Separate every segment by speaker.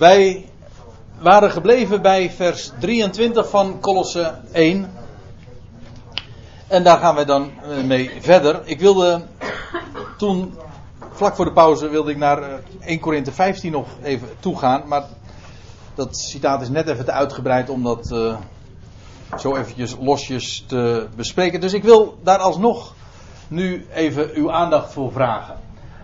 Speaker 1: Wij waren gebleven bij vers 23 van Colosse 1. En daar gaan wij dan eh, mee verder. Ik wilde toen, vlak voor de pauze, wilde ik naar 1 eh, Korinthe 15 nog even toegaan. Maar dat citaat is net even te uitgebreid om dat uh, zo eventjes losjes te bespreken. Dus ik wil daar alsnog nu even uw aandacht voor vragen.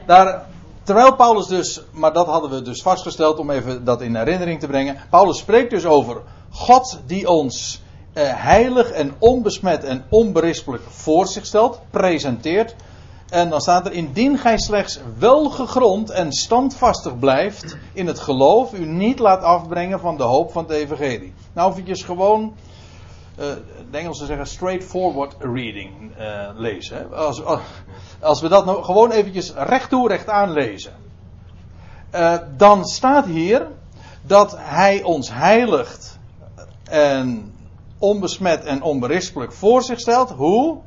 Speaker 1: Daar Terwijl Paulus dus, maar dat hadden we dus vastgesteld om even dat in herinnering te brengen. Paulus spreekt dus over God die ons eh, heilig en onbesmet en onberispelijk voor zich stelt, presenteert. En dan staat er: Indien gij slechts welgegrond en standvastig blijft in het geloof, u niet laat afbrengen van de hoop van het Evangelie. Nou, eventjes gewoon, uh, de Engelsen zeggen straightforward reading uh, lezen. Als, als, we dat nou gewoon eventjes recht toe, recht aan lezen. Uh, dan staat hier dat hij ons heiligt en onbesmet en onberispelijk voor zich stelt. Hoe?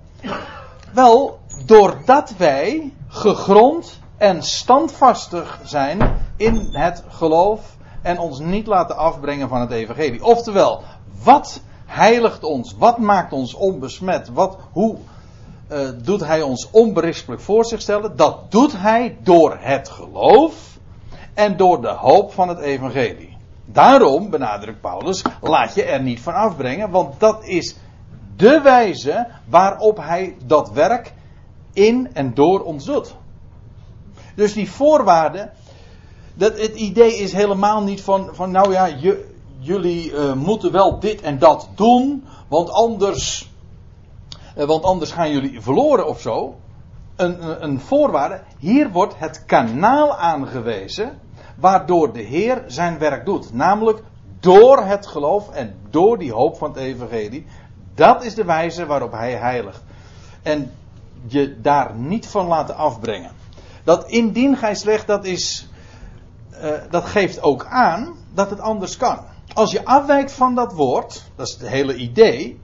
Speaker 1: Wel, doordat wij gegrond en standvastig zijn in het geloof en ons niet laten afbrengen van het evangelie. Oftewel, wat heiligt ons? Wat maakt ons onbesmet? Wat, hoe uh, doet hij ons onberispelijk voor zich stellen. Dat doet hij door het geloof en door de hoop van het evangelie. Daarom, benadrukt Paulus, laat je er niet van afbrengen, want dat is de wijze waarop hij dat werk in en door ons doet. Dus die voorwaarden, dat, het idee is helemaal niet van, van nou ja, je, jullie uh, moeten wel dit en dat doen, want anders eh, want anders gaan jullie verloren of zo. Een, een voorwaarde. Hier wordt het kanaal aangewezen. Waardoor de Heer zijn werk doet. Namelijk door het geloof en door die hoop van het Evangelie. Dat is de wijze waarop hij heiligt. En je daar niet van laten afbrengen. Dat indien gij slecht, dat is. Uh, dat geeft ook aan dat het anders kan. Als je afwijkt van dat woord, dat is het hele idee.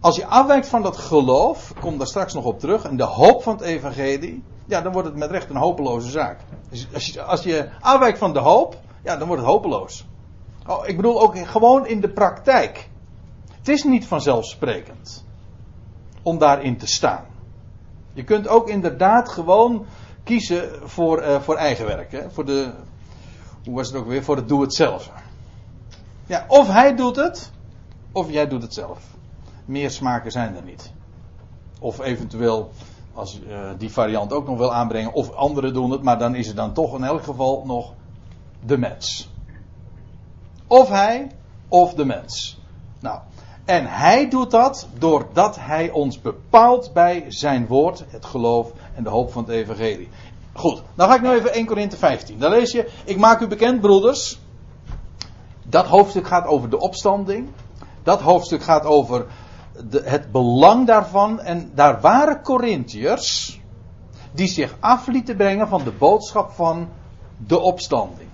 Speaker 1: Als je afwijkt van dat geloof, kom daar straks nog op terug, en de hoop van het evangelie, ja, dan wordt het met recht een hopeloze zaak. Dus als je, als je afwijkt van de hoop, ja, dan wordt het hopeloos. Oh, ik bedoel ook gewoon in de praktijk. Het is niet vanzelfsprekend om daarin te staan. Je kunt ook inderdaad gewoon kiezen voor, uh, voor eigen werk. Hè? Voor de, hoe was het ook weer? Voor het doe het zelf. Ja, of hij doet het, of jij doet het zelf meer smaken zijn er niet. Of eventueel, als uh, die variant ook nog wil aanbrengen, of anderen doen het, maar dan is het dan toch in elk geval nog de mens. Of hij, of de mens. Nou, en hij doet dat doordat hij ons bepaalt bij zijn woord, het geloof en de hoop van het evangelie. Goed, dan ga ik nu even 1 Korinthe 15. Dan lees je, ik maak u bekend broeders. Dat hoofdstuk gaat over de opstanding. Dat hoofdstuk gaat over de, het belang daarvan. En daar waren Corinthiërs die zich af lieten brengen van de boodschap van de opstanding.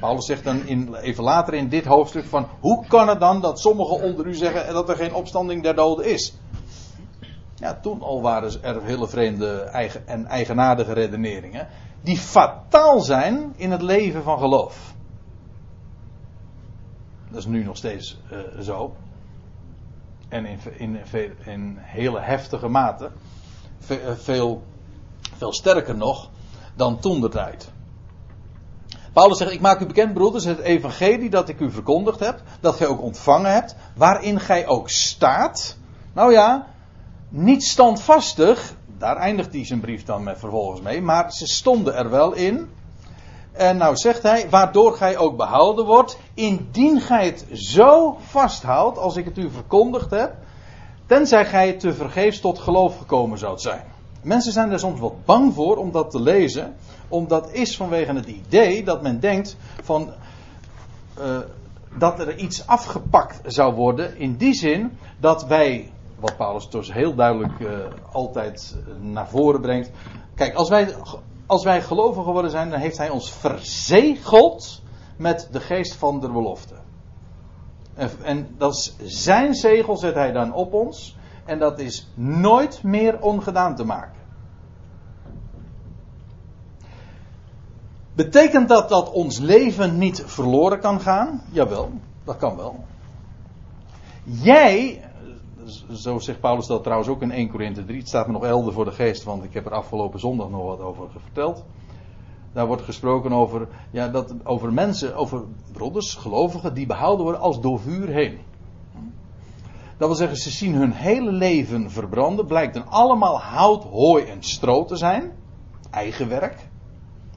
Speaker 1: Paulus zegt dan in, even later in dit hoofdstuk van hoe kan het dan dat sommigen onder u zeggen dat er geen opstanding der doden is? Ja, toen al waren er hele vreemde eigen, en eigenaardige redeneringen die fataal zijn in het leven van geloof. Dat is nu nog steeds uh, zo en in, in, in hele heftige mate. Eh, veel, veel sterker nog dan toen de tijd. Paulus zegt: Ik maak u bekend, broeders, het evangelie dat ik u verkondigd heb, dat gij ook ontvangen hebt, waarin gij ook staat. Nou ja, niet standvastig, daar eindigt hij zijn brief dan met vervolgens mee, maar ze stonden er wel in. En nou zegt hij, waardoor gij ook behouden wordt, indien gij het zo vasthoudt als ik het u verkondigd heb, tenzij gij te vergeefs tot geloof gekomen zoudt zijn. Mensen zijn er soms wat bang voor om dat te lezen, omdat is vanwege het idee dat men denkt van uh, dat er iets afgepakt zou worden, in die zin dat wij, wat Paulus dus heel duidelijk uh, altijd naar voren brengt, kijk, als wij als wij gelovig geworden zijn, dan heeft Hij ons verzegeld met de geest van de belofte. En, en dat is zijn zegel zet Hij dan op ons. En dat is nooit meer ongedaan te maken. Betekent dat dat ons leven niet verloren kan gaan? Jawel, dat kan wel. Jij, zo zegt Paulus dat trouwens ook in 1 Korinthe 3, het staat me nog helder voor de geest, want ik heb er afgelopen zondag nog wat over verteld. Daar wordt gesproken over, ja, dat, over mensen, over broeders, gelovigen, die behouden worden als door vuur heen. Dat wil zeggen, ze zien hun hele leven verbranden. Blijkt dan allemaal hout, hooi en stro te zijn. Eigen werk.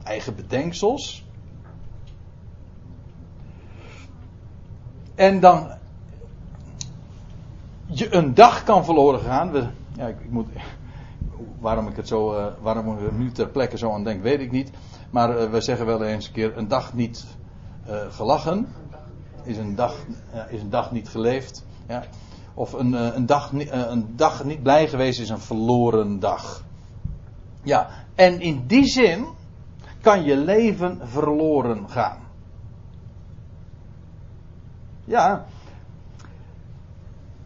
Speaker 1: Eigen bedenksels. En dan je een dag kan verloren gaan. We, ja, ik, ik, moet, waarom ik het zo, uh, waarom ik er nu ter plekke zo aan denk, weet ik niet. Maar uh, we zeggen wel eens een keer: een dag niet uh, gelachen is een dag, is een dag niet geleefd. Ja. Of een, een, dag, een dag niet blij geweest is een verloren dag. Ja, en in die zin kan je leven verloren gaan. Ja,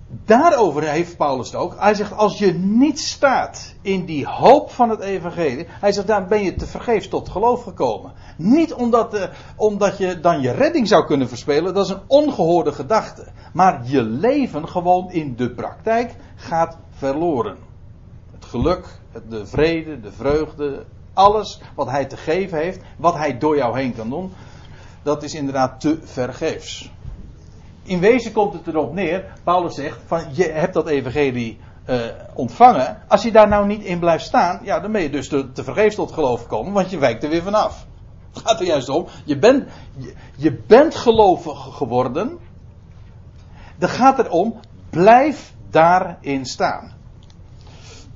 Speaker 1: daarover heeft Paulus het ook. Hij zegt, als je niet staat in die hoop van het evangelie, hij zegt, dan ben je te vergeefs tot geloof gekomen. Niet omdat, uh, omdat je dan je redding zou kunnen verspelen, dat is een ongehoorde gedachte. Maar je leven gewoon in de praktijk gaat verloren. Het geluk, de vrede, de vreugde, alles wat hij te geven heeft, wat hij door jou heen kan doen, dat is inderdaad te vergeefs in wezen komt het erop neer, Paulus zegt, van je hebt dat evangelie uh, ontvangen. Als je daar nou niet in blijft staan, ja, dan ben je dus te, te vergeefs tot geloof gekomen, want je wijkt er weer vanaf. Het gaat er juist om, je bent, je, bent gelovig geworden. Er gaat erom, blijf daarin staan.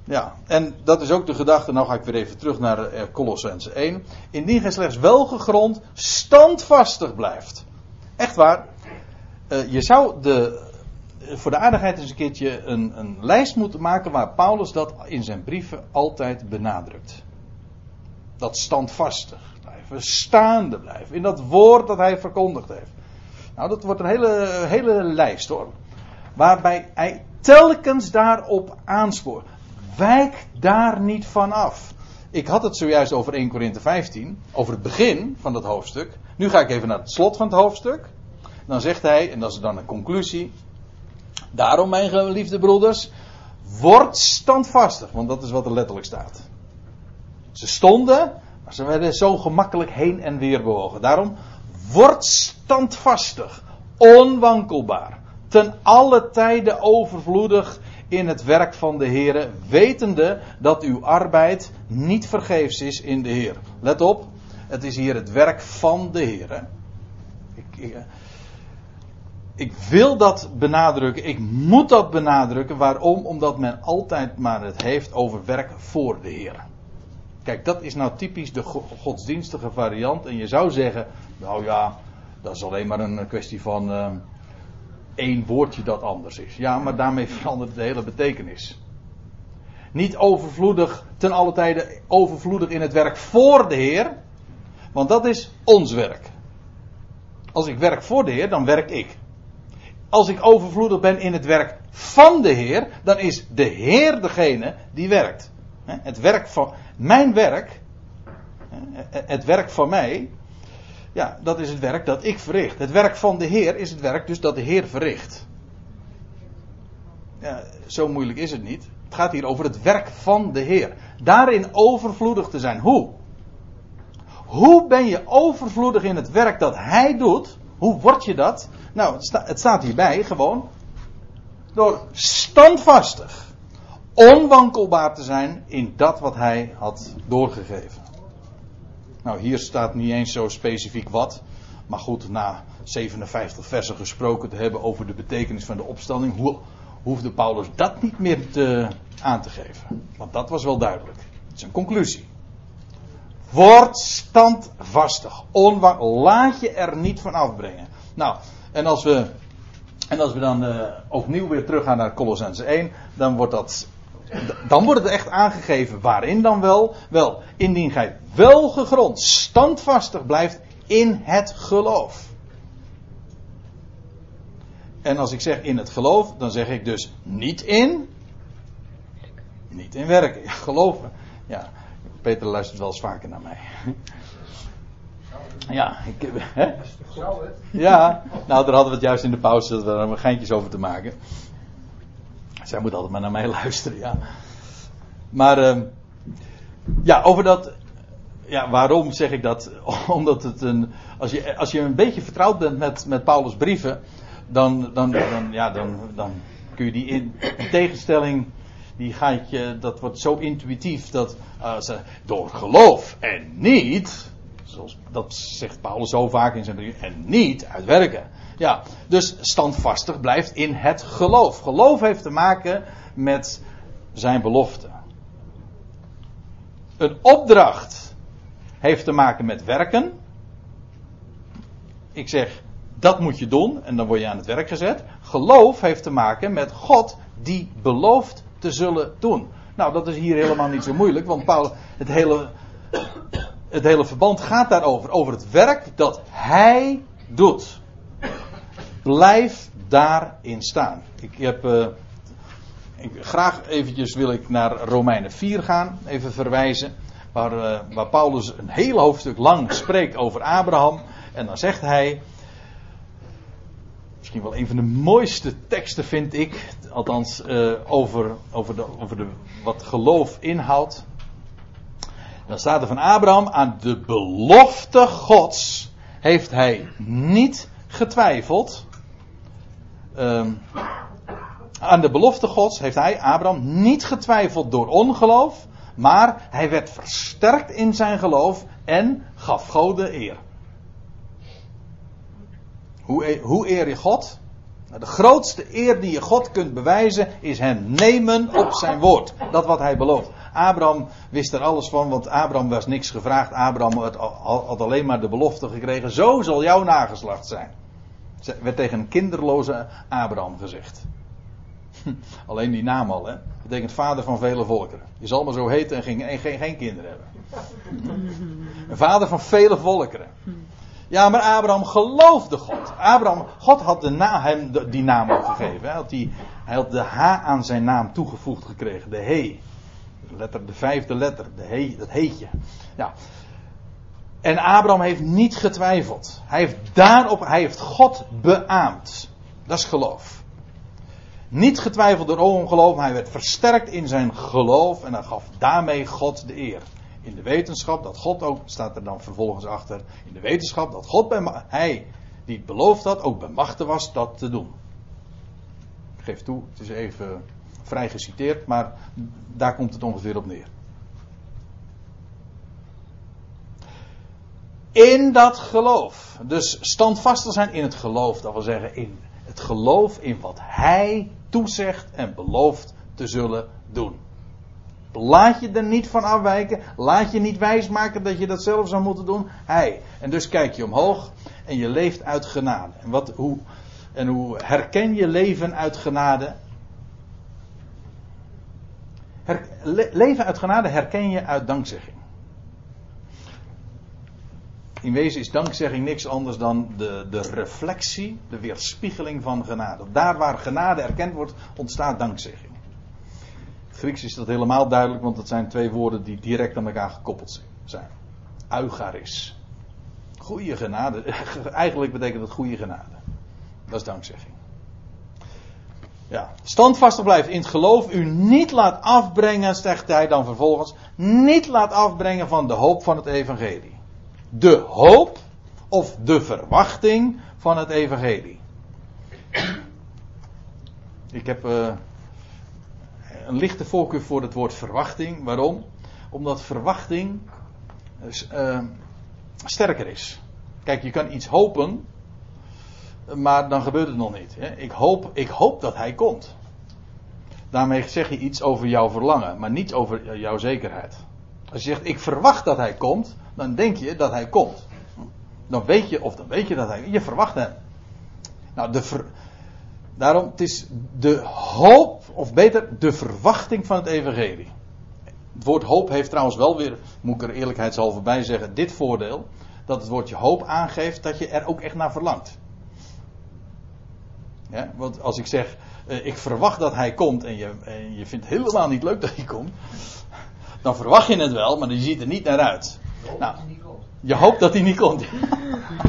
Speaker 1: Ja, en dat is ook de gedachte, nou ga ik weer even terug naar uh, Colossense 1. Indien gij slechts welgegrond standvastig blijft. Echt waar, uh, je zou de, voor de aardigheid eens een keertje een, een lijst moeten maken waar Paulus dat in zijn brieven altijd benadrukt. Dat standvastig blijven, staande blijven, in dat woord dat hij verkondigd heeft. Nou, dat wordt een hele, hele lijst hoor. Waarbij hij telkens daarop aanspoort. Wijk daar niet van af. Ik had het zojuist over 1 Korinthe 15, over het begin van dat hoofdstuk. Nu ga ik even naar het slot van het hoofdstuk dan zegt hij, en dat is dan een conclusie. Daarom, mijn geliefde broeders, word standvastig, want dat is wat er letterlijk staat. Ze stonden, maar ze werden zo gemakkelijk heen en weer bewogen. Daarom, word standvastig, onwankelbaar, ten alle tijden overvloedig in het werk van de Heer, wetende dat uw arbeid niet vergeefs is in de Heer. Let op, het is hier het werk van de Heer. Ik, ik wil dat benadrukken, ik moet dat benadrukken. Waarom? Omdat men altijd maar het heeft over werk voor de Heer. Kijk, dat is nou typisch de godsdienstige variant. En je zou zeggen, nou ja, dat is alleen maar een kwestie van uh, één woordje dat anders is. Ja, maar daarmee verandert de hele betekenis. Niet overvloedig, ten alle tijde overvloedig in het werk voor de Heer. Want dat is ons werk. Als ik werk voor de Heer, dan werk ik als ik overvloedig ben in het werk van de Heer, dan is de Heer degene die werkt. Het werk van mijn werk, het werk van mij, ja, dat is het werk dat ik verricht. Het werk van de Heer is het werk dus dat de Heer verricht. Ja, zo moeilijk is het niet. Het gaat hier over het werk van de Heer. Daarin overvloedig te zijn. Hoe? Hoe ben je overvloedig in het werk dat Hij doet? Hoe word je dat? Nou, het, staat hierbij gewoon. Door standvastig, onwankelbaar te zijn in dat wat hij had doorgegeven. Nou, hier staat niet eens zo specifiek wat. Maar goed, na 57 versen gesproken te hebben over de betekenis van de opstanding, hoe, hoefde Paulus dat niet meer te, aan te geven. Want dat was wel duidelijk. Het is een conclusie. Word standvastig. laat je er niet van afbrengen. Nou, en als we, en als we dan uh, opnieuw weer teruggaan naar Colossense 1, dan wordt dat. Dan wordt het echt aangegeven waarin dan wel. Wel, indien gij wel gegrond, standvastig blijft in het geloof. En als ik zeg in het geloof, dan zeg ik dus niet in. Niet in werken. Ja, geloven. Ja, Peter luistert wel eens vaker naar mij. Ja, ik, hè? ja, nou daar hadden we het juist in de pauze dat we geintjes over te maken. Zij moet altijd maar naar mij luisteren, ja. Maar uh, ja, over dat. Ja, waarom zeg ik dat? Omdat het een. Als je, als je een beetje vertrouwd bent met, met Paulus' brieven, dan, dan, dan, ja, dan, dan kun je die, in, die tegenstelling. Die gaat je, dat wordt zo intuïtief dat uh, door geloof en niet, dat zegt Paulus zo vaak in zijn brief, en niet uitwerken. Ja, dus standvastig blijft in het geloof. Geloof heeft te maken met zijn belofte. Een opdracht heeft te maken met werken. Ik zeg, dat moet je doen en dan word je aan het werk gezet. Geloof heeft te maken met God die belooft te zullen doen. Nou, dat is hier helemaal niet zo moeilijk, want Paul, het hele, het hele verband gaat daarover. Over het werk dat hij doet. Blijf daarin staan. Ik heb. Uh, ik, graag eventjes wil ik naar Romeinen 4 gaan, even verwijzen. Waar, uh, waar Paulus een heel hoofdstuk lang spreekt over Abraham. En dan zegt hij. Misschien wel een van de mooiste teksten vind ik. Althans, uh, over, over, de, over de, wat geloof inhoudt. Dan staat er van Abraham aan de belofte Gods heeft hij niet getwijfeld. Um, aan de belofte Gods heeft hij, Abraham, niet getwijfeld door ongeloof, maar hij werd versterkt in zijn geloof en gaf God de eer. Hoe, e-, hoe eer je God? Nou, de grootste eer die je God kunt bewijzen is hem nemen op zijn woord. Dat wat hij belooft. Abraham wist er alles van, want Abraham was niks gevraagd. Abraham had, had alleen maar de belofte gekregen. Zo zal jouw nageslacht zijn. werd tegen een kinderloze Abraham gezegd. Alleen die naam al, hè. Dat betekent vader van vele volkeren. Je zal maar zo heten en geen, geen, geen kinderen hebben. Een vader van vele volkeren. Ja, maar Abraham geloofde God. Abraham, God had de na, hem die naam ook gegeven. Hij had, die, hij had de H aan zijn naam toegevoegd gekregen. De He. Letter, de vijfde letter. De dat heetje. Ja. En Abraham heeft niet getwijfeld. Hij heeft daarop, hij heeft God beaamd. Dat is geloof. Niet getwijfeld door ongeloof, maar hij werd versterkt in zijn geloof en hij gaf daarmee God de eer. In de wetenschap dat God ook, staat er dan vervolgens achter, in de wetenschap dat God bij hij die het beloofd had, ook bij machten was dat te doen. Ik geef toe, het is even vrij geciteerd, maar daar komt het ongeveer op neer. In dat geloof. Dus standvastig zijn in het geloof, dat wil zeggen in het geloof in wat hij toezegt en belooft te zullen doen. Laat je er niet van afwijken. Laat je niet wijsmaken dat je dat zelf zou moeten doen. Hij. En dus kijk je omhoog en je leeft uit genade. En, wat, hoe, en hoe herken je leven uit genade? Leven uit genade herken je uit dankzegging. In wezen is dankzegging niks anders dan de, de reflectie, de weerspiegeling van genade. Daar waar genade erkend wordt, ontstaat dankzegging. Het Grieks is dat helemaal duidelijk, want het zijn twee woorden die direct aan elkaar gekoppeld zijn. Eucharis. Goede genade. Eigenlijk betekent het goede genade. Dat is dankzegging. Ja, standvastig blijft in het geloof. U niet laat afbrengen, zegt hij dan vervolgens. Niet laat afbrengen van de hoop van het evangelie de hoop of de verwachting van het evangelie. Ik heb uh, een lichte voorkeur voor het woord verwachting. Waarom? Omdat verwachting uh, sterker is. Kijk, je kan iets hopen, maar dan gebeurt het nog niet. Hè? Ik, hoop, ik hoop dat hij komt. Daarmee zeg je iets over jouw verlangen, maar niet over jouw zekerheid. Als je zegt, ik verwacht dat hij komt, dan denk je dat hij komt. Dan weet je, of dan weet je dat hij, je verwacht hem. Nou, de daarom, het is de hoop, of beter, de verwachting van het evangelie. Het woord hoop heeft trouwens wel weer, moet ik er eerlijkheidshalve bij zeggen, dit voordeel. Dat het woordje hoop aangeeft dat je er ook echt naar verlangt. Ja, want als ik zeg, eh, ik verwacht dat hij komt en je, en je vindt helemaal niet leuk dat hij komt dan verwacht je het wel, maar je ziet er niet naar uit.
Speaker 2: Nou.
Speaker 1: Je hoopt dat hij niet komt.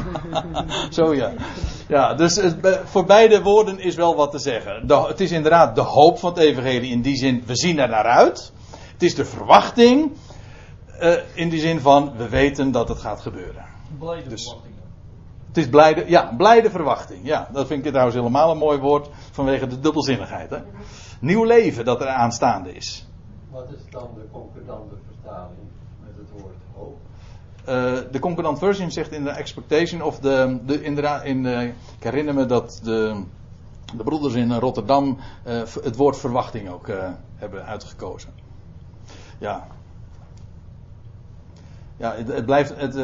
Speaker 1: Zo ja. Ja, dus voor beide woorden is wel wat te zeggen. het is inderdaad de hoop van het evangelie in die zin, we zien er naar uit. Het is de verwachting uh, in die zin van, we weten dat het gaat gebeuren.
Speaker 2: Blijde dus, verwachting.
Speaker 1: Het is blijde, ja, blijde verwachting. Ja, dat vind ik trouwens helemaal een mooi woord vanwege de dubbelzinnigheid. Hè? Nieuw leven dat er aanstaande is.
Speaker 3: Wat is dan de concordante vertaling met het woord hoop?
Speaker 1: Uh, de concordant version zegt in de expectation of de, de in de, ik herinner me dat de, de broeders in Rotterdam uh, het woord verwachting ook uh, hebben uitgekozen. Ja. Ja, het, het blijft het,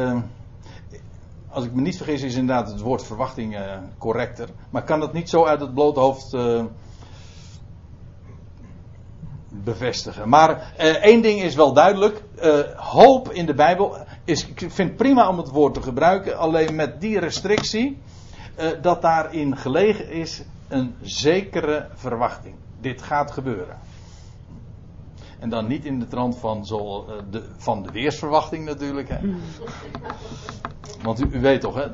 Speaker 1: als ik me niet vergis, is inderdaad het woord verwachting uh, correcter. Maar kan dat niet zo uit het blote hoofd uh, bevestigen. Maar uh, één ding is wel duidelijk. hoop in de Bijbel. Is, ik vind het prima om het woord te gebruiken. Alleen met die restrictie. dat daarin gelegen is een zekere verwachting. Dit gaat gebeuren. En dan niet in de trant van, zo, de, van de weersverwachting natuurlijk. Hè. Want u, weet toch, hè?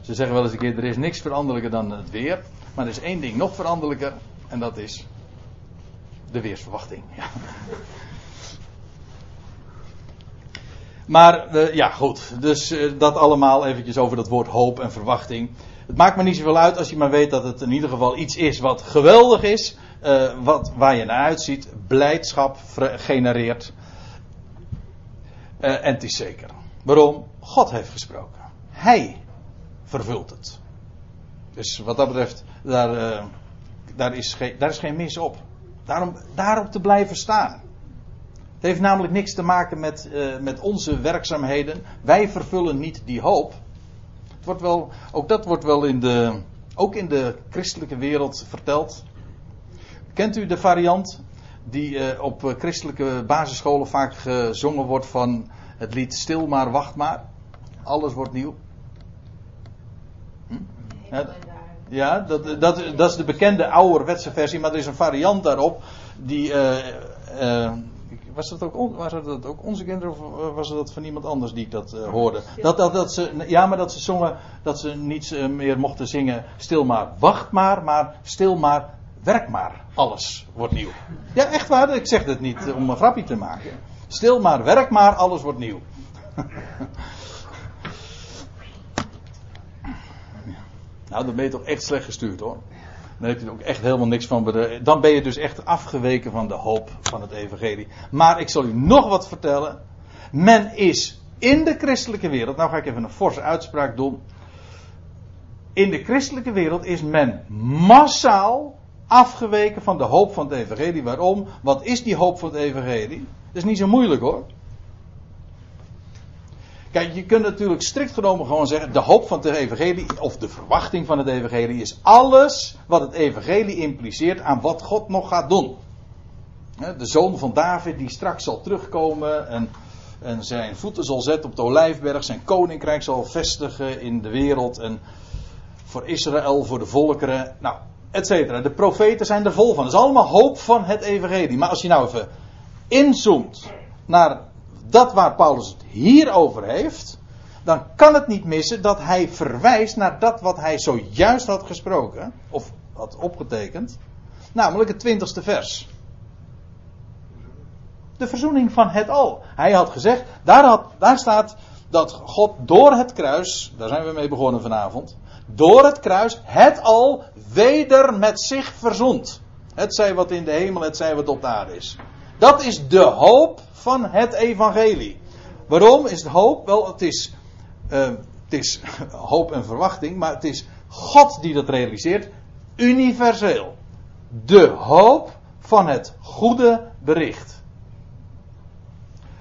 Speaker 1: Ze zeggen wel eens een keer: er is niks veranderlijker dan het weer. Maar er is één ding nog veranderlijker. En dat is de weersverwachting. Ja. Maar uh, ja, goed. Dus uh, dat allemaal eventjes over dat woord hoop en verwachting. Het maakt me niet zoveel uit als je maar weet dat het in ieder geval iets is wat geweldig is. Uh, wat, waar je naar uitziet. Blijdschap genereert. en het is zeker. Waarom? God heeft gesproken. Hij vervult het. Dus wat dat betreft, daar, uh, daar, is, geen, daar is geen mis op. Daarom, daarop te blijven staan. Het heeft namelijk niks te maken met, uh, met onze werkzaamheden. Wij vervullen niet die hoop. Het wordt wel, ook dat wordt wel in de, ook in de christelijke wereld verteld. Kent u de variant die uh, op christelijke basisscholen vaak gezongen wordt van het lied Stil maar, wacht maar. Alles wordt nieuw. Hm? Ja, dat, dat, dat is de bekende ouderwetse versie, maar er is een variant daarop. Die, uh, uh, was, dat ook, was dat ook onze kinderen of eh, was dat van iemand anders die ik dat uh, hoorde? Dat, dat, dat ze, ja, maar dat ze zongen dat ze niets meer mochten zingen. Stil maar, wacht maar, maar stil maar, werk maar. Alles wordt nieuw. Ja, echt waar, ik zeg dit niet om een grapje te maken. Stil maar, werk maar, alles wordt nieuw. nou, dan ben je toch echt slecht gestuurd hoor. Dan heb je er ook echt helemaal niks van. Dan ben je dus echt afgeweken van de hoop van het evangelie. Maar ik zal u nog wat vertellen. Men is in de christelijke wereld. Nou ga ik even een forse uitspraak doen. In de christelijke wereld is men massaal afgeweken van de hoop van het evangelie. Waarom? Wat is die hoop van het evangelie? Dat is niet zo moeilijk hoor. Kijk, je kunt natuurlijk strikt genomen gewoon zeggen: de hoop van het evangelie, of de verwachting van het evangelie, is alles wat het evangelie impliceert aan wat God nog gaat doen. De zoon van David die straks zal terugkomen en, en zijn voeten zal zetten op de olijfberg, zijn koninkrijk zal vestigen in de wereld en voor Israël, voor de volkeren, nou, et cetera. De profeten zijn er vol van. Dat is allemaal hoop van het evangelie. Maar als je nou even inzoomt naar dat waar Paulus het hier over heeft, dan kan het niet missen dat hij verwijst naar dat wat hij zojuist had gesproken, of had opgetekend, namelijk het twintigste vers. De verzoening van het al. Hij had gezegd, daar, had, daar staat dat God door het kruis, daar zijn we mee begonnen vanavond, door het kruis het al weder met zich verzond. Het zij wat in de hemel, het zij wat op de aarde is. Dat is de hoop van het evangelie. Waarom is het hoop? Wel, het is, uh, het is hoop en verwachting, maar het is God die dat realiseert, universeel. De hoop van het goede bericht.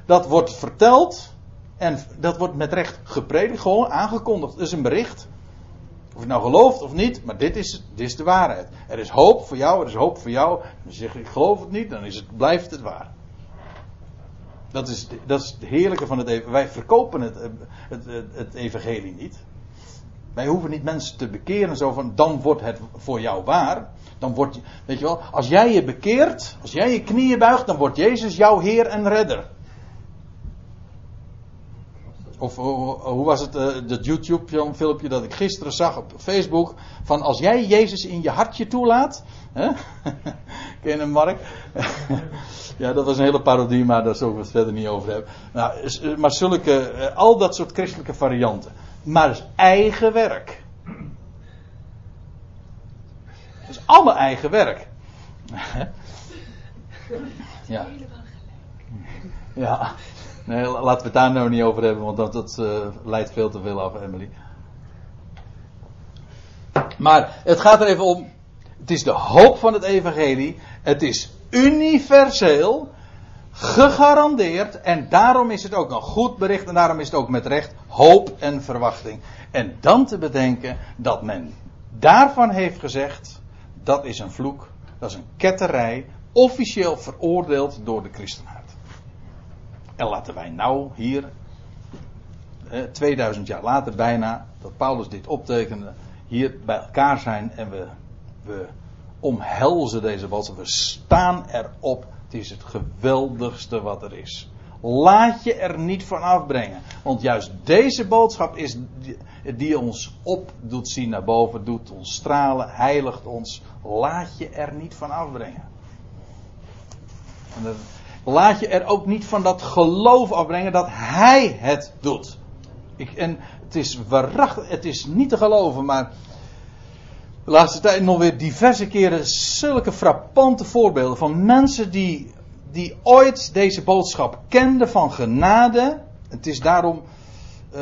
Speaker 1: Dat wordt verteld en dat wordt met recht gepredikt, gewoon aangekondigd. Het is een bericht. Of je nou gelooft of niet, maar dit is, dit is de waarheid. Er is hoop voor jou, er is hoop voor jou. Dan zeg ik geloof het niet, dan is het, blijft het waar. Dat is, dat is het heerlijke van het evangelie. Wij verkopen het, het, het, het, evangelie niet. Wij hoeven niet mensen te bekeren zo van, dan wordt het voor jou waar. Dan wordt, weet je wel, als jij je bekeert, als jij je knieën buigt, dan wordt Jezus jouw Heer en Redder. Of hoe hoe was het, eh, dat YouTube-filmpje dat ik gisteren zag op Facebook. Van als jij Jezus in je hartje toelaat. Hè? Ken je hem, Mark? ja, dat was een hele parodie, maar daar zullen we het verder niet over hebben. Nou, eh, maar zulke, eh, al dat soort christelijke varianten. Maar het is eigen werk. Het is allemaal eigen werk. ja. Ja. Nee, la- laten we het daar nou niet over hebben, want dat, dat eh, leidt veel te veel af, Emily. Maar het gaat er even om. Het is de hoop van het evangelie. Het is universeel. Gegarandeerd. En daarom is het ook een goed bericht. En daarom is het ook met recht hoop en verwachting. En dan te bedenken dat men daarvan heeft gezegd. Dat is een vloek. Dat is een ketterij. Officieel veroordeeld door de christenheid. En laten wij nou hier, eh, 2000 jaar later bijna, dat Paulus dit optekende, hier bij elkaar zijn en we, we omhelzen deze boodschap. We staan erop. Het is het geweldigste wat er is. Laat je er niet van afbrengen. Want juist deze boodschap is die, die ons op doet zien naar boven, doet ons stralen, heiligt ons. Laat je er niet van afbrengen. En dat- laat je er ook niet van dat geloof afbrengen dat hij het doet. Ik, en het is waarachtig, het is niet te geloven, maar de laatste tijd nog weer diverse keren zulke frappante voorbeelden van mensen die, die ooit deze boodschap kenden van genade. Het is daarom eh,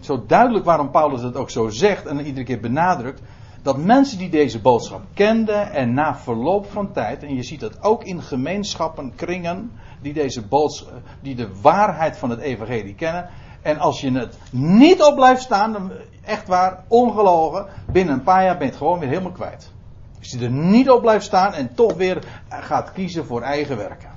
Speaker 1: zo duidelijk waarom Paulus het ook zo zegt en iedere keer benadrukt. Dat mensen die deze boodschap kenden en na verloop van tijd, en je ziet dat ook in gemeenschappen, kringen, die deze boodschap, die de waarheid van het evangelie kennen. En als je het niet op blijft staan, dan, echt waar, ongelogen, binnen een paar jaar ben je het gewoon weer helemaal kwijt. Als je er niet op blijft staan en toch weer gaat kiezen voor eigen werken.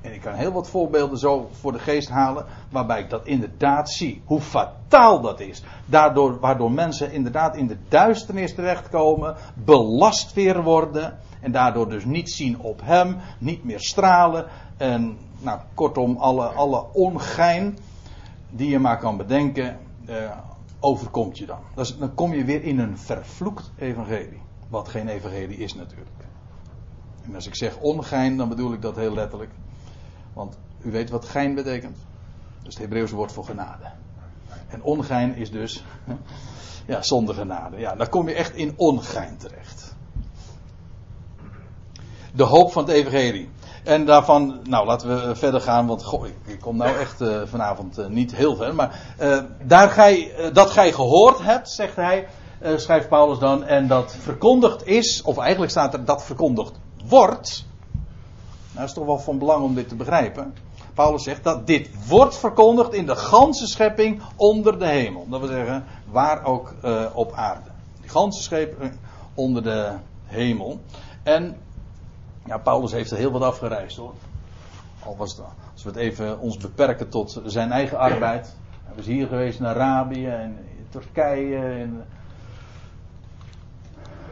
Speaker 1: En ik kan heel wat voorbeelden zo voor de geest halen, waarbij ik dat inderdaad zie. Hoe fataal dat is. Daardoor, waardoor mensen inderdaad in de duisternis terechtkomen, belast weer worden, en daardoor dus niet zien op hem, niet meer stralen. En nou, kortom, alle, alle ongein die je maar kan bedenken, eh, overkomt je dan. Dan kom je weer in een vervloekt evangelie. Wat geen evangelie is natuurlijk. En als ik zeg ongein, dan bedoel ik dat heel letterlijk. Want u weet wat gein betekent. Dat is het Hebreeuwse woord voor genade. En ongein is dus ja, zonder genade. Ja, dan kom je echt in ongein terecht. De hoop van het evangelie. En daarvan, nou laten we verder gaan, want ik, kom nou echt eh, vanavond eh, niet heel ver. Maar eh, daar gij, dat gij gehoord hebt, zegt hij, schrijft Paulus dan, en dat verkondigd is, of eigenlijk staat er dat verkondigd wordt. Nou, is toch wel van belang om dit te begrijpen. Paulus zegt dat dit wordt verkondigd in de ganse schepping onder de hemel. Dat wil zeggen, waar ook eh, op aarde. Die ganse schepping onder de hemel. En ja, Paulus heeft er heel wat afgereisd hoor. Al was als we het even ons beperken tot zijn eigen arbeid. Hij was hier geweest in Arabië en Turkije en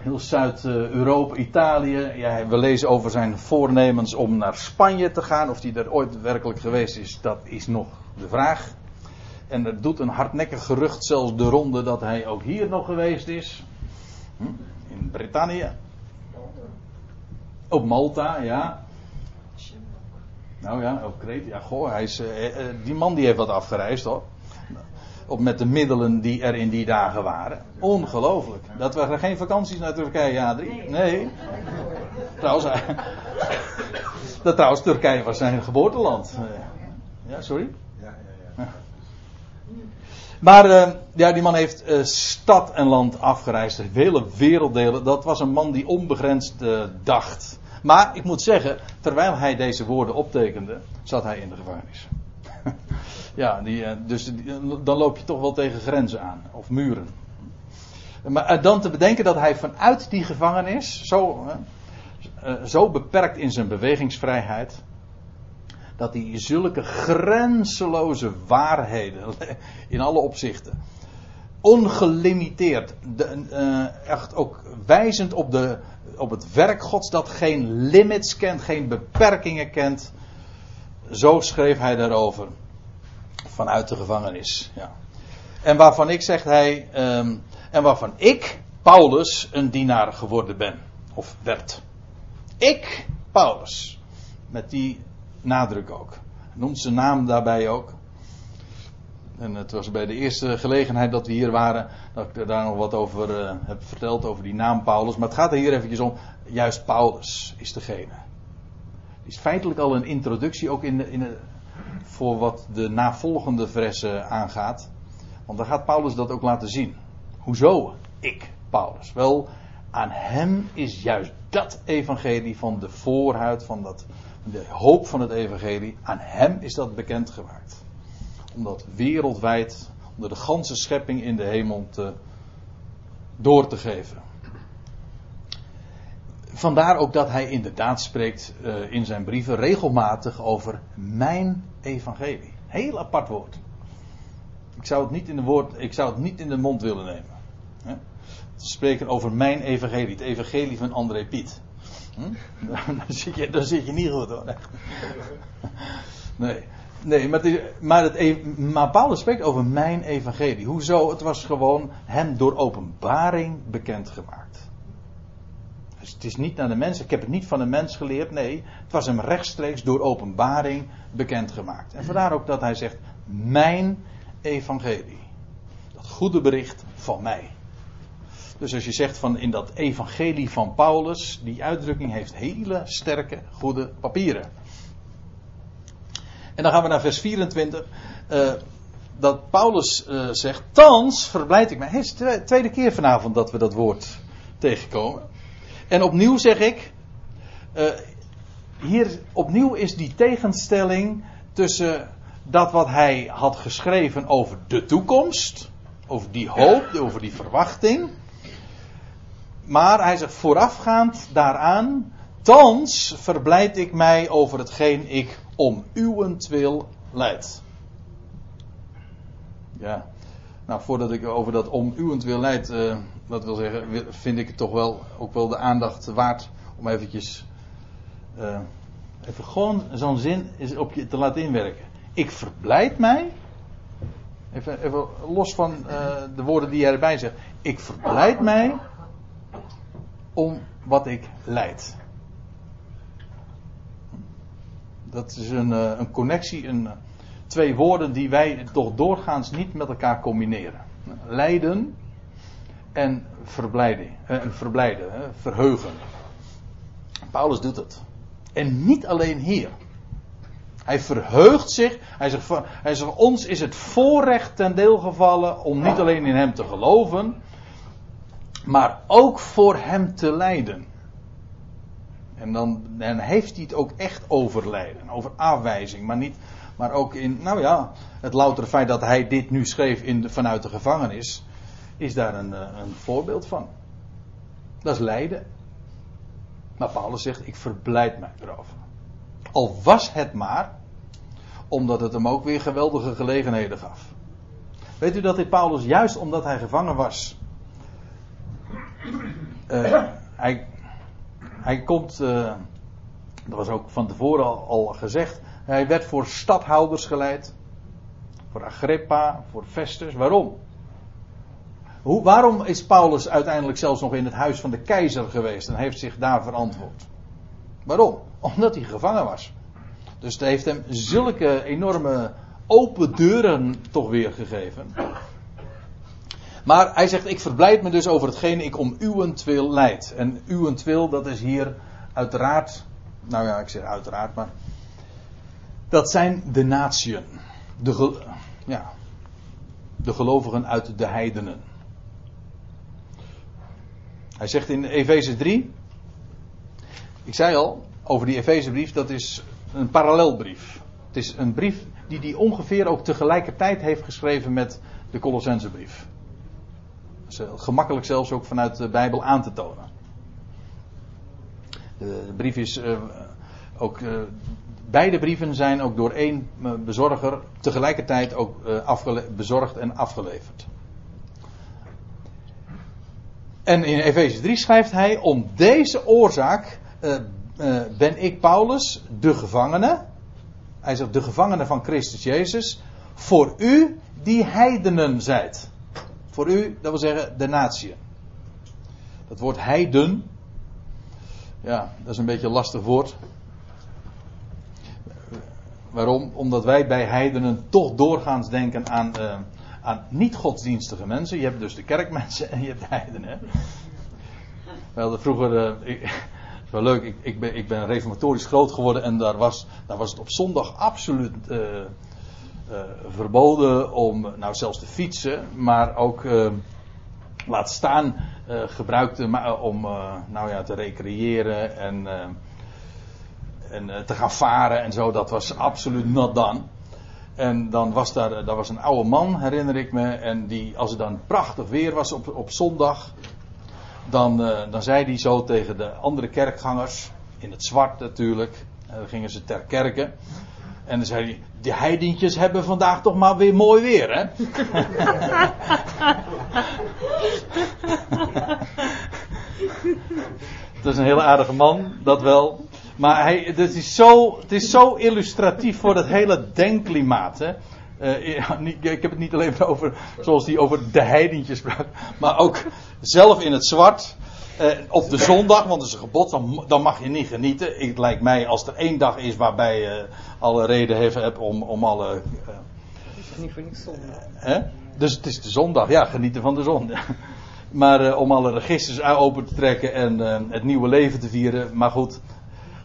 Speaker 1: heel Zuid-Europa, Italië. Ja, we lezen over zijn voornemens om naar Spanje te gaan. Of hij er ooit werkelijk geweest is, dat is nog de vraag. En er doet een hardnekkig gerucht zelfs de ronde dat hij ook hier nog geweest is. Hm? In Brittannië. Op Malta, ja. Nou ja, op Kreta. Ja, goh, hij is, eh, eh, die man die heeft wat afgereisd hoor. Op met de middelen die er in die dagen waren. Ongelooflijk. Dat waren geen vakanties naar Turkije, Adrie. Nee. Trouwens, hij- dat trouwens, Turkije was zijn geboorteland. Eh, Ja, sorry?
Speaker 3: Ja, ja, ja.
Speaker 1: Maar eh, ja, die man heeft eh, stad en land afgereisd, hele werelddelen. Dat was een man die onbegrensd eh, dacht. Maar ik moet zeggen, terwijl hij deze woorden optekende, zat hij in de gevangenis. Ja, die, eh, dus die- dan loop je toch wel tegen grenzen aan, of muren. Maar eh, dan te bedenken dat hij vanuit die gevangenis, zo, eh, eh, zo beperkt in zijn bewegingsvrijheid, dat hij zulke grenzeloze waarheden in alle opzichten, ongelimiteerd, de, eh, echt ook wijzend op, de, op het werk Gods dat geen limits kent, geen beperkingen kent, Zo schreef hij daarover. Vanuit de gevangenis. Ja. En waarvan ik, zegt hij, ehm, en waarvan ik, Paulus, een dienaar geworden ben. Of werd. Ik, Paulus. Met die nadruk ook. Noemt zijn naam daarbij ook. En het was bij de eerste gelegenheid dat we hier waren, dat ik daar nog wat over uh, heb verteld, over die naam Paulus. Maar het gaat er hier eventjes om, juist Paulus is degene. Het is feitelijk al een introductie, ook in de, in de, voor wat de navolgende versen aangaat. Want dan gaat Paulus dat ook laten zien. Hoezo ik, Paulus? Wel, aan hem is juist dat evangelie van de voorhuid, van dat, de hoop van het evangelie, aan hem is dat bekendgemaakt. Om dat wereldwijd, onder de ganse schepping in de hemel te, door te geven. Vandaar ook dat hij inderdaad spreekt uh, in zijn brieven regelmatig over mijn evangelie. Heel apart woord. Ik zou het niet in de, woord, ik zou het niet in de mond willen nemen. Hè? Te spreken over mijn evangelie, het evangelie van André Piet. Hm? Dan, zit je, dan zit je niet goed hoor. Nee, nee maar, het, maar, het, e- maar Paulus spreekt over mijn evangelie. Hoezo? Het was gewoon hem door openbaring bekendgemaakt. Dus het is niet naar de mens, ik heb het niet van de mens geleerd, nee, het was hem rechtstreeks door openbaring bekendgemaakt. En vandaar ook dat hij zegt, mijn evangelie. Dat goede bericht van mij. Dus als je zegt van in dat evangelie van Paulus, die uitdrukking heeft hele sterke, goede papieren. En dan gaan we naar vers 24. Uh, dat Paulus uh, zegt, thans verblijd ik mij. Het is de tweede keer vanavond dat we dat woord tegenkomen. En opnieuw zeg ik, uh, hier opnieuw is die tegenstelling tussen dat wat hij had geschreven over de toekomst, over die hoop, over die verwachting. Maar hij zegt voorafgaand daaraan, thans verblijd ik mij over hetgeen ik om uwentwil leid. Ja, nou voordat ik over dat om uwentwil leid, uh, dat wil zeggen, vind ik het toch wel ook wel de aandacht waard om eventjes, uh, even gewoon zo'n zin op je te laten inwerken. Ik verblijd mij. Even, even los van uh, de woorden die hij erbij zegt. Ik verblijd mij om wat ik leid. Dat is een, uh, een connectie, een, twee woorden die wij toch doorgaans niet met elkaar combineren. Lijden en verblijden, uh, verblijden verheugen. Paulus doet het. En niet alleen hier. Hij verheugt zich. Hij zegt, hij zegt, ons is het voorrecht ten deel gevallen om niet alleen in hem te geloven, maar ook voor hem te lijden. En dan, heeft hij het ook echt over lijden, over afwijzing, maar niet, maar ook in, nou ja, het loutere feit dat hij dit nu schreef in vanuit de gevangenis, is daar een, een voorbeeld van. Dat is lijden. Maar Paulus zegt, ik verblijd mij erover. Al was het maar omdat het hem ook weer geweldige gelegenheden gaf. Weet u dat dit Paulus, juist omdat hij gevangen was, uh, hij, hij komt, uh, dat was ook van tevoren al, al, gezegd, hij werd voor stadhouders geleid, voor Agrippa, voor Festus. Waarom? Hoe, waarom is Paulus uiteindelijk zelfs nog in het huis van de keizer geweest en heeft zich daar verantwoord? Waarom? Omdat hij gevangen was. Dus het heeft hem zulke enorme open deuren toch weer gegeven. Maar hij zegt, ik verblijd me dus over hetgeen ik om uwentwil leid. En uwentwil, dat is hier uiteraard, nou ja, ik zeg uiteraard, maar dat zijn de natieën. De, ja, de gelovigen uit de heidenen. Hij zegt in Efeze 3, ik zei al, over die Efezebrief, dat is een parallelbrief. Het is een brief die hij ongeveer ook tegelijkertijd heeft geschreven met de Colossensebrief. Gemakkelijk zelfs ook vanuit de Bijbel aan te tonen. De, brief is uh, ook. Uh, beide brieven zijn ook door één bezorger tegelijkertijd ook bezorgd en afgeleverd. En in Efeze 3 schrijft hij: Om deze oorzaak ben ik Paulus, de gevangene. hij zegt de gevangenen van Christus Jezus, voor u die heidenen zijt. Voor u, dat wil zeggen de natie. Dat woord heiden, ja, dat is een beetje een lastig woord. Waarom? Omdat wij bij heidenen toch doorgaans denken aan, uh, aan niet-godsdienstige mensen. Je hebt dus de kerkmensen en je hebt de heidenen. We hadden vroeger, uh, ik, wel leuk, ik, ik, ben, ik ben reformatorisch groot geworden en daar was, daar was het op zondag absoluut uh, verboden om, nou zelfs te fietsen, maar ook laat staan gebruikte om nou ja, te recreëren en en te gaan varen en zo, dat was absoluut not done. En dan was daar, daar was een oude man, herinner ik me, en die, als het dan prachtig weer was op, op zondag, dan, uh, dan zei hij zo tegen de andere kerkgangers, in het zwart natuurlijk, en dan gingen ze ter kerken. En dan zei hij, die heidientjes hebben vandaag toch maar weer mooi weer, hè? dat is een hele aardige man, dat wel. Maar hij, het, is zo, het is zo illustratief voor het hele denkklimaat. Hè? Uh, ik heb het niet alleen over, zoals die over de heidentjes sprak, maar ook zelf in het zwart. Uh, op de zondag, want het is een gebod, dan, dan, mag je niet genieten. Het lijkt mij als er één dag is waarbij je alle reden hebt om, om alle. Uh,
Speaker 2: het is niet voor niks zondag.
Speaker 1: Hè? Dus het is de zondag, ja, genieten van de zon. maar om alle registers open te trekken en het nieuwe leven te vieren. Maar goed,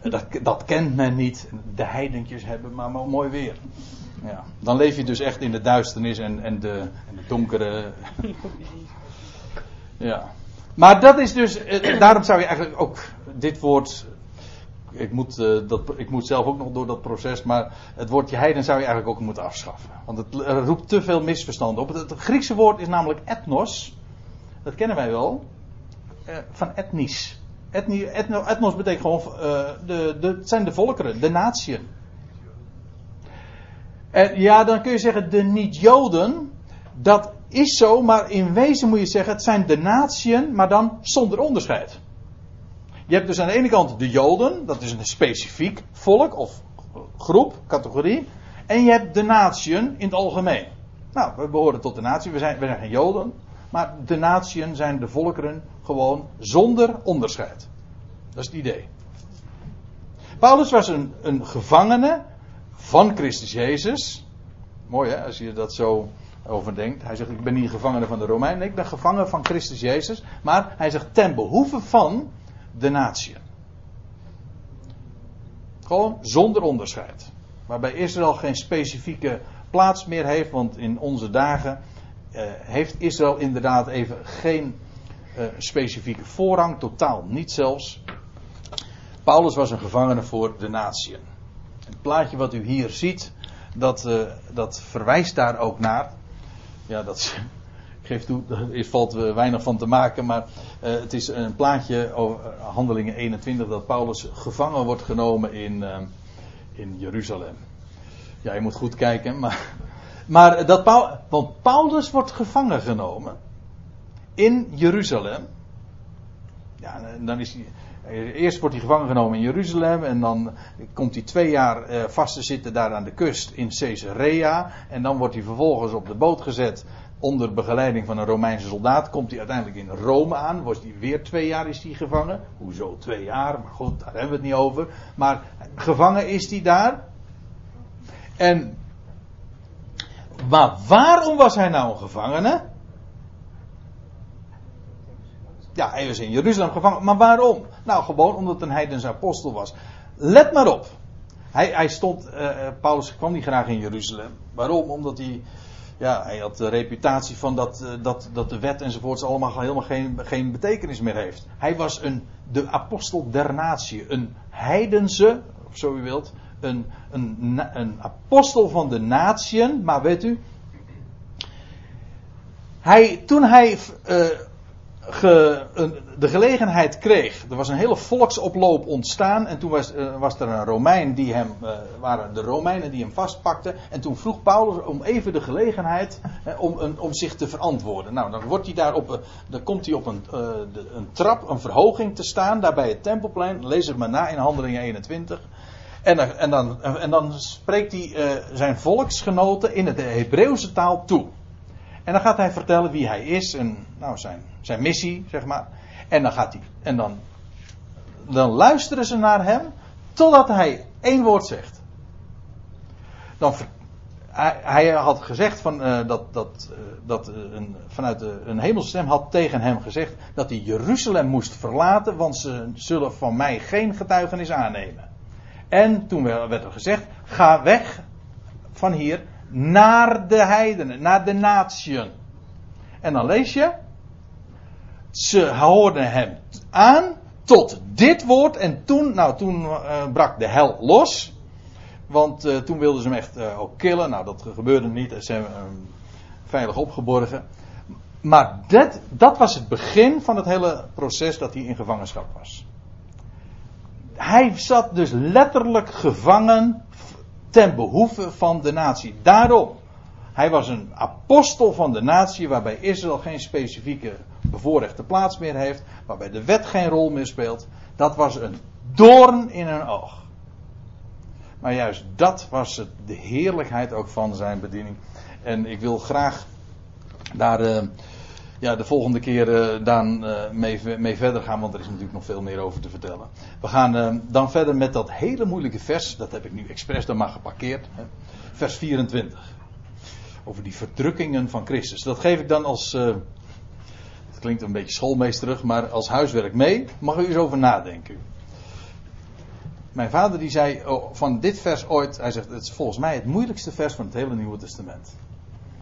Speaker 1: dat, dat kent men niet. De heidentjes hebben maar mooi weer. Ja, dan leef je dus echt in de duisternis en, en, de, donkere. Ja. Maar dat is dus. Eh, daarom zou je eigenlijk ook dit woord. Ik moet, uh, dat, ik moet zelf ook nog door dat proces. Maar het woordje heiden zou je eigenlijk ook moeten afschaffen. Want het roept te veel misverstanden op. Het, Griekse woord is namelijk ethnos. Dat kennen wij wel. Uh, van etnisch. Etnos betekent gewoon, uh, de, de, het zijn de volkeren, de natieën. En ja, dan kun je zeggen, de niet-Joden, dat is zo, maar in wezen moet je zeggen, het zijn de natieën, maar dan zonder onderscheid. Je hebt dus aan de ene kant de Joden, dat is een specifiek volk of groep, categorie. En je hebt de natieën in het algemeen. Nou, we behoren tot de natie, we zijn, we zijn geen Joden. Maar de natieën zijn de volkeren gewoon zonder onderscheid. Dat is het idee. Paulus was een, een gevangene van Christus Jezus. Mooi hè, als je dat zo overdenkt. Hij zegt, ik ben niet gevangene van de Romeinen. Ik ben gevangen van Christus Jezus. Maar hij zegt, ten behoeve van de natieën. Gewoon zonder onderscheid. Waarbij Israël geen specifieke plaats meer heeft. Want in onze dagen heeft Israël inderdaad even geen uh, specifieke voorrang, totaal niet zelfs. Paulus was een gevangene voor de natieën. Het plaatje wat u hier ziet, dat, uh, dat verwijst daar ook naar. Ja, dat geeft toe, er valt weinig van te maken, maar het is een plaatje over Handelingen 21 dat Paulus gevangen wordt genomen in, in Jeruzalem. Ja, je moet goed kijken, maar maar dat Paul, want Paulus wordt gevangen genomen in Jeruzalem. Ja, dan is hij, eerst wordt hij gevangen genomen in Jeruzalem en dan komt hij twee jaar eh, vast te zitten daar aan de kust in Caesarea. En dan wordt hij vervolgens op de boot gezet onder begeleiding van een Romeinse soldaat. Komt hij uiteindelijk in Rome aan. Wordt hij weer twee jaar is hij gevangen. Hoezo twee jaar? Maar goed, daar hebben we het niet over. Maar gevangen is hij daar. En maar waarom was hij nou een gevangene? Ja, hij was in Jeruzalem gevangen. Maar waarom? Nou, gewoon omdat een heidense apostel was. Let maar op. Hij, hij stond, uh, Paulus kwam niet graag in Jeruzalem. Waarom? Omdat hij, ja, hij had de reputatie van dat, uh, dat, dat de wet enzovoorts allemaal helemaal geen, geen betekenis meer heeft. Hij was een, de apostel der natie. Een heidense, of zo u wilt, een, een, een apostel van de natieën, maar weet u, hij, toen hij uh, ge, de gelegenheid kreeg, er was een hele volksoploop ontstaan en toen was, uh, was er een Romein die hem, uh, waren de Romeinen die hem vastpakten en toen vroeg Paulus om even de gelegenheid om, om zich te verantwoorden. Nou, dan wordt hij daar op, dan komt hij op een, de, een trap, een verhoging te staan, daar bij het tempelplein, lees het maar na in Handelingen 21. En, dan- en, dan, en dan spreekt hij eh, zijn volksgenoten in de Hebreeuwse taal toe. En dan gaat hij vertellen wie hij is en nou, zijn, zijn missie, zeg maar. En dan gaat hij. En dan, dan luisteren ze naar hem totdat hij één woord zegt. Dan, hij, had gezegd van, eh, dat, dat, eh, dat een, vanuit de, een hemelse stem had tegen hem gezegd dat hij Jeruzalem moest verlaten, want ze zullen van mij geen getuigenis aannemen. En toen werd er gezegd, ga weg van hier naar de heidenen, naar de natieën. En dan lees je, ze hoorden hem aan tot dit woord en toen, nou toen eh, brak de hel los. Want eh, toen wilden ze hem echt eh, ook killen. Nou, dat gebeurde niet. Ze hem veilig opgeborgen. Maar dat, dat was het begin van het hele proces dat hij in gevangenschap was. Hij zat dus letterlijk gevangen ten behoeve van de natie. Daarom. Hij was een apostel van de natie waarbij Israël geen specifieke bevoorrechte plaats meer heeft. Waarbij de wet geen rol meer speelt. Dat was een doorn in hun oog. Maar juist dat was het, de heerlijkheid ook van zijn bediening. En ik wil graag daar eh, ja, de volgende keer eh, mee, mee verder gaan, want er is natuurlijk nog veel meer over te vertellen. We gaan eh, dan verder met dat hele moeilijke vers, dat heb ik nu expres dan maar geparkeerd. Hè. Vers 24. Over die verdrukkingen van Christus. Dat geef ik dan als. het klinkt een beetje schoolmeesterig, maar als huiswerk mee. Mag u eens over nadenken. Mijn vader die zei oh, van dit vers ooit, hij zegt het is volgens mij het moeilijkste vers van het hele Nieuwe Testament.